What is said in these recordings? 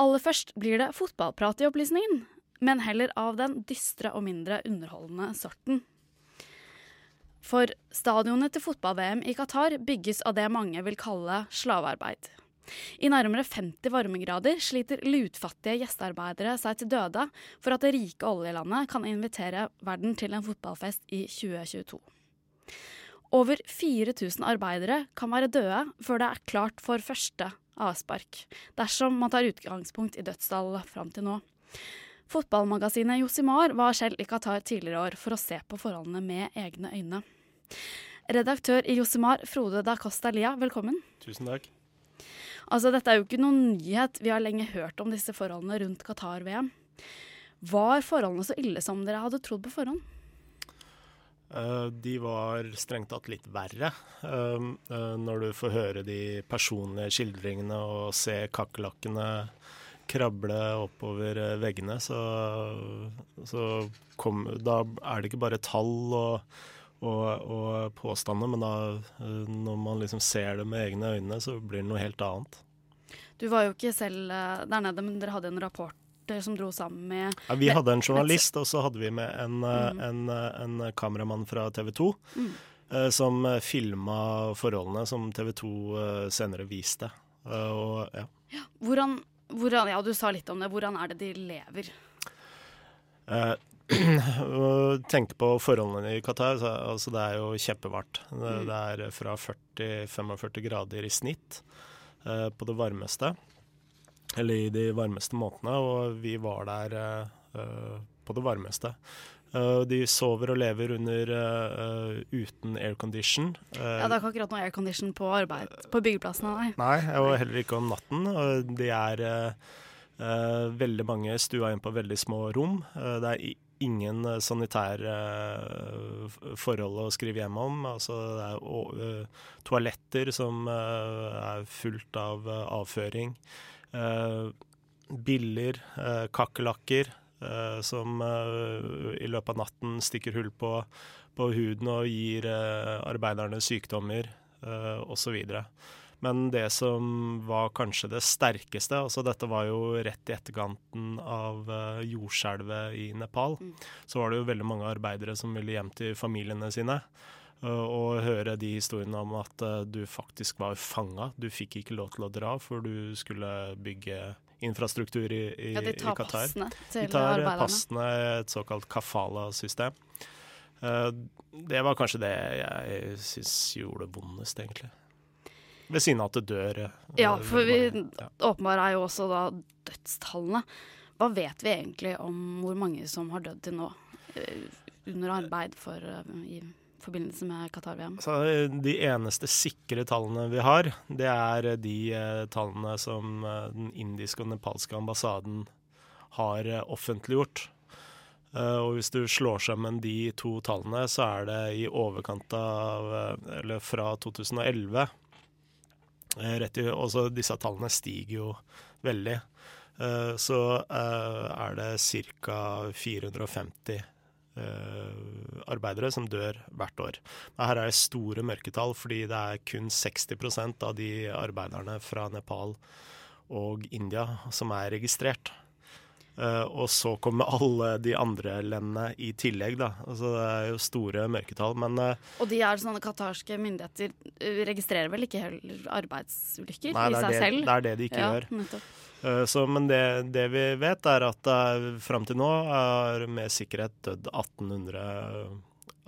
Aller først blir det fotballprat i opplysningen, men heller av den dystre og mindre underholdende sorten. For stadionet til fotball-VM i Qatar bygges av det mange vil kalle slavearbeid. I nærmere 50 varmegrader sliter lutfattige gjestearbeidere seg til døde for at det rike oljelandet kan invitere verden til en fotballfest i 2022. Over 4000 arbeidere kan være døde før det er klart for første avspark, dersom man tar utgangspunkt i dødstallet fram til nå. Fotballmagasinet Josimar var selv i Qatar tidligere år for å se på forholdene med egne øyne. Redaktør i Josimar, Frode da Costa Lia, velkommen. Tusen takk. Altså, dette er jo ikke noen nyhet, vi har lenge hørt om disse forholdene rundt Qatar-VM. Var forholdene så ille som dere hadde trodd på forhånd? Uh, de var strengt tatt litt verre. Uh, uh, når du får høre de personlige skildringene og se kakerlakkene krable oppover veggene, så, så kom, da er det ikke bare tall og, og, og påstander, men da, når man liksom ser det med egne øyne, så blir det noe helt annet. Du var jo ikke selv der nede, men dere hadde en rapport som dro sammen med ja, Vi hadde en journalist, og så hadde vi med en, mm. en, en kameramann fra TV 2. Mm. Som filma forholdene som TV 2 senere viste. Og, ja. Ja, hvordan, hvordan, ja, du sa litt om det. Hvordan er det de lever? Eh, tenke på forholdene i Qatar. Altså det er jo kjempevarmt. Det, mm. det er fra 40-45 grader i snitt eh, på det varmeste eller i de varmeste månedene, og vi var der uh, på det varmeste. Uh, de sover og lever under uh, uten aircondition. ja, det er ikke akkurat noe aircondition på, arbeid, på byggeplassene, nei. Nei, og heller ikke om natten. de er veldig mange stua inn på veldig små rom. det er ingen sanitære forhold å skrive hjem om. Altså, det er toaletter som er fullt av avføring. Uh, biller, uh, kakerlakker uh, som i løpet av natten stikker hull på, på huden og gir arbeiderne sykdommer uh, osv. Men det som var kanskje det sterkeste altså Dette var jo rett i etterkanten av jordskjelvet i Nepal. Mm. Så var det jo veldig mange arbeidere som ville hjem til familiene sine. Og høre de historiene om at uh, du faktisk var fanga. Du fikk ikke lov til å dra, for du skulle bygge infrastruktur i, i, ja, de tar i Qatar. Passene til de tar arbeiderne. passene, et såkalt kafala-system. Det var kanskje det jeg syns gjorde vondest, egentlig. Ved siden av at det dør. Ja, for vi ja. åpenbart er jo også da dødstallene. Hva vet vi egentlig om hvor mange som har dødd til nå under arbeid for i forbindelse med Qatar-VM? De eneste sikre tallene vi har, det er de eh, tallene som eh, den indiske og nepalske ambassaden har eh, offentliggjort. Og hvis du slår sammen de to tallene, så er det i overkant av Eller fra 2011 og Også disse tallene stiger jo veldig. Så er det ca. 450 Uh, arbeidere som dør hvert år. Her er det store mørketall, fordi det er kun 60% av de arbeiderne fra Nepal og India som er registrert. Uh, og så kommer alle de andre landene i tillegg, da. Altså, det er jo store mørketall, men uh, Og de er sånne qatarske myndigheter registrerer vel ikke heller arbeidsulykker nei, i seg det, selv? Nei, det er det de ikke ja, gjør. Nettopp. Eh, så, men det, det, vi vet, er at uh, fram til nå er med sikkerhet dødd 1800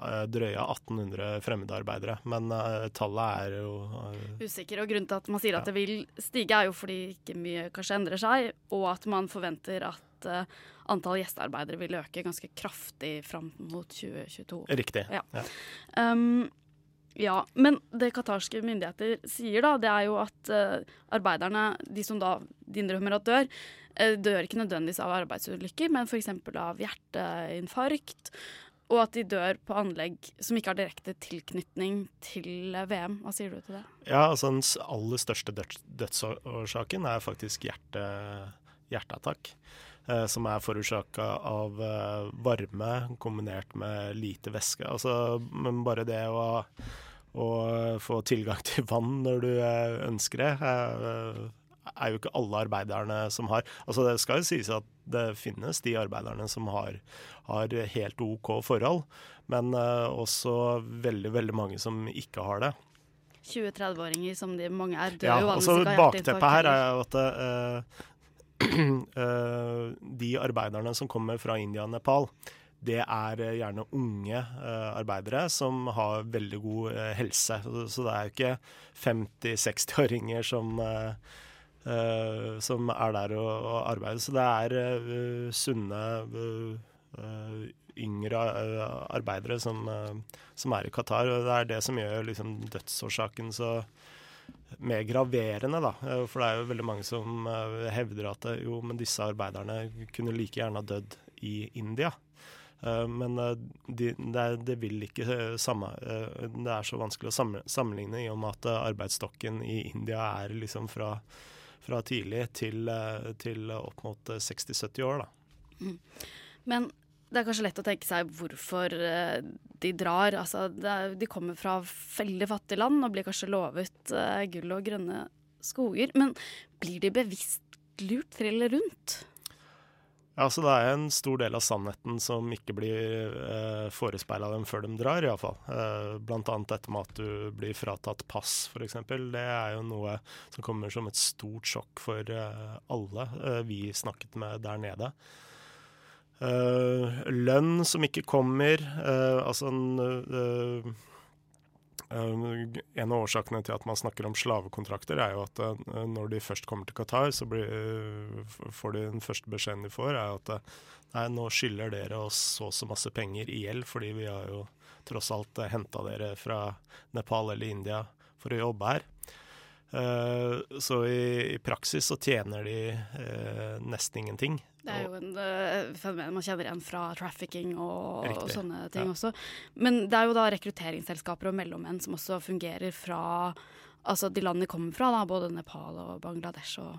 uh, drøye 1800 fremmedarbeidere. Men uh, tallet er jo uh, Usikker. Og grunnen til at man sier at det vil stige, er jo fordi ikke mye kanskje endrer seg, og at man forventer at uh, antall gjestearbeidere vil øke ganske kraftig fram mot 2022. Riktig. Ja. ja. Um, ja, men det qatarske myndigheter sier, da, det er jo at uh, arbeiderne, de som da de innrømmer at dør, uh, dør ikke nødvendigvis av arbeidsulykker, men f.eks. av hjerteinfarkt. Og at de dør på anlegg som ikke har direkte tilknytning til VM. Hva sier du til det? Ja, altså Den aller største døds dødsårsaken er faktisk hjerte, hjerteattakk. Eh, som er forårsaka av eh, varme kombinert med lite væske. Altså, men bare det å, å, få tilgang til vann når du eh, ønsker det, er jo ikke alle arbeiderne som har Altså Det skal jo sies at det finnes de arbeiderne som har, har helt OK forhold, men også veldig, veldig mange som ikke har det. 20-30-åringer som de mange er, dør ja, jo altså Bakteppet her er jo at uh, de arbeiderne som kommer fra India og Nepal, det er eh, gjerne unge uh, arbeidere som har veldig god helse. Så, det er jo ikke 50-60-åringer som, som er der og, arbeider. Så det er sunne, yngre arbeidere som, som, er i Qatar. Og det er det som gjør liksom, dødsårsaken så mer graverende, da. For det er jo veldig mange som hevder at jo, men disse arbeiderne kunne like gjerne ha dødd i India. Eh, men det, de, vil ikke eh, samme Det er så vanskelig å sammenligne i og med at arbeidsstokken i India er liksom fra, fra tidlig til, til, opp mot 60-70 år, da. Mm. Men det er kanskje lett å tenke seg hvorfor de drar. Altså, de kommer fra veldig fattige land og blir kanskje lovet gull og grønne skoger. Men blir de bevisst lurt til rundt? Ja, så Det er en stor del av sannheten som ikke blir eh, forespeila dem før de drar, iallfall. Eh, Bl.a. dette med at du blir fratatt pass, f.eks. Det er jo noe som kommer som et stort sjokk for eh, alle eh, vi snakket med der nede. Eh, lønn som ikke kommer. Eh, altså en eh, en av årsakene til at man snakker om slavekontrakter, er jo at når de først kommer til Qatar, så blir, får de den første beskjeden de får, er at nei, nå skylder dere oss så og så masse penger i gjeld, fordi vi har jo tross alt henta dere fra Nepal eller India for å jobbe her. Så i, i praksis så tjener de nesten ingenting. Det er jo en uh, fenomen man kjenner igjen fra trafficking og, og sånne ting ja. også. Men det er jo da rekrutteringsselskaper og mellommenn som også fungerer fra altså de landene de kommer fra, da, både Nepal og Bangladesh. og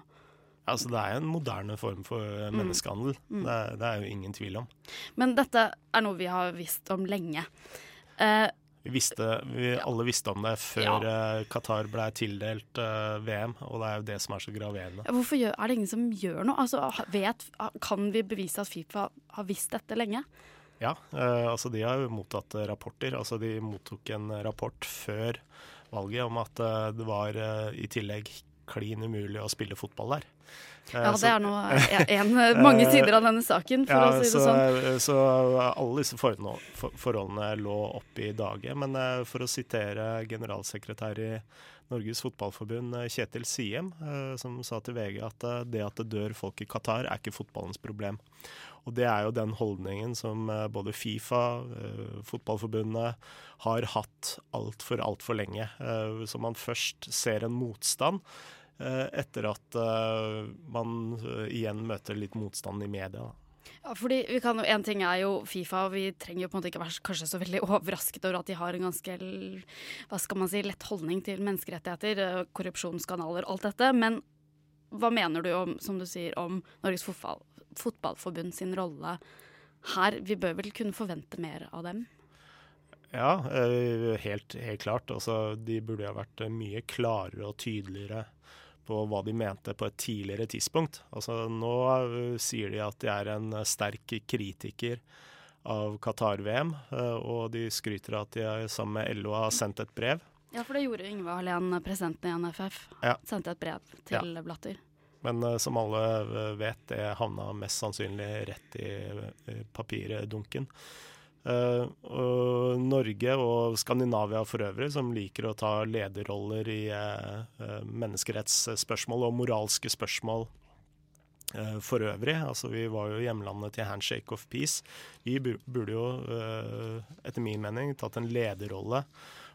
Altså, det er en moderne form for eh, mm. menneskehandel. Mm. Mm. Det, er, det, er, jo ingen tvil om. Men dette er noe vi har visst om lenge. Vi visste, vi alle visste om det før ja. Eh, Qatar ble tildelt uh, VM, og det er jo det som er så graverende. Hvorfor gjør, er det ingen som gjør noe? Altså, vet, kan vi bevise at Fifa har visst dette lenge? Ja, uh, altså de har jo mottatt rapporter. Altså de mottok en rapport før valget om at det var i tillegg klin umulig å spille fotball der. Ja, det er nå en, mange sider av denne saken, for ja, å si det så, sånn. Så alle disse forholdene, forholdene lå oppe i dage. Men eh, for å sitere generalsekretær i Norges Fotballforbund, eh, Kjetil Siem, eh, som sa til VG at det at det dør folk i Qatar, er ikke fotballens problem. Og det er jo den holdningen som både Fifa, Fotballforbundet, har hatt altfor, altfor lenge. Så man først ser en motstand Eh, etter at eh, man eh, igjen møter litt motstand i media. Ja, fordi vi kan, En ting er jo Fifa, og vi trenger jo på en måte ikke være kanskje så veldig overrasket over at de har en ganske hva skal man si, lett holdning til menneskerettigheter, korrupsjonskanaler, alt dette. Men hva mener du om, som du sier, om Norges fotball, fotballforbund sin rolle her? Vi bør vel kunne forvente mer av dem? Ja, helt, helt klart. Altså, de burde ha vært mye klarere og tydeligere på hva de mente på et tidligere tidspunkt. Altså Nå uh, sier de at de er en uh, sterk kritiker av Qatar-VM, uh, og de skryter av at de sammen med LO har sendt et brev. Ja, for det gjorde Yngve Hallén, presidenten i NFF. Ja. Sendte et brev til ja. Blatter. Men som alle vet, det havna mest sannsynlig rett i papirdunken. Uh, og Norge og Skandinavia for øvrig, som liker å ta lederroller i uh, menneskerettsspørsmål og moralske spørsmål uh, for øvrig. Altså, vi var jo hjemlandet til Handshake of Peace. Vi burde jo, etter min mening, tatt en lederrolle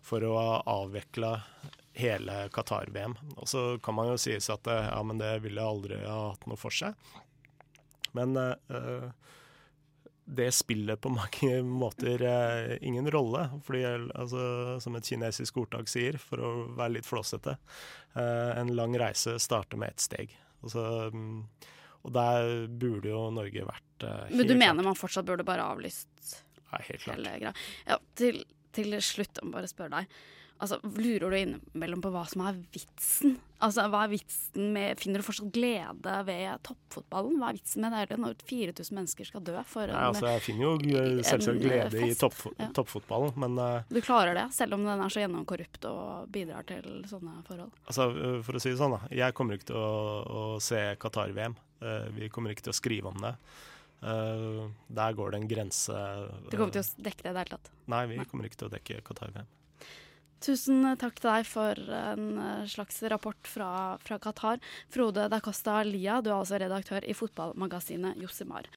for å ha avvikla hele Qatar-VM. Og så kan man jo sies at ja, men det ville aldri ha hatt noe for seg. Men uh, det spiller på mange måter eh, ingen rolle. Fordi, altså, som et kinesisk ordtak sier, for å være litt flåsete, eh, en lang reise starter med ett steg. Altså, og der burde jo Norge vært eh, Men du mener klart. man fortsatt burde bare avlyst ja, helt klart. Ja, til, til slutt, om bare spørre deg. Altså, Lurer du innimellom på hva som er vitsen? Altså, hva er vitsen med, Finner du fortsatt glede ved toppfotballen? Hva er vitsen med det når 4000 mennesker skal dø for en, Nei, altså, jeg finner jo selvsagt glede i topp, Ja. toppfotballen, men uh, Du klarer det, selv om den er så gjennomkorrupt og bidrar til sånne forhold. altså, eh, for å si det sånn, da. Jeg kommer ikke til å, å se Qatar-VM. Uh, vi kommer ikke til å skrive om det. Eh, der går det en grense Du kommer til å dekke det i det hele tatt. Nei, vi kommer ikke til å dekke Qatar-VM. Tusen takk til deg for en eh, slags rapport fra, fra Qatar. Frode Dacosta Lia, du er altså redaktør i fotballmagasinet Josimar.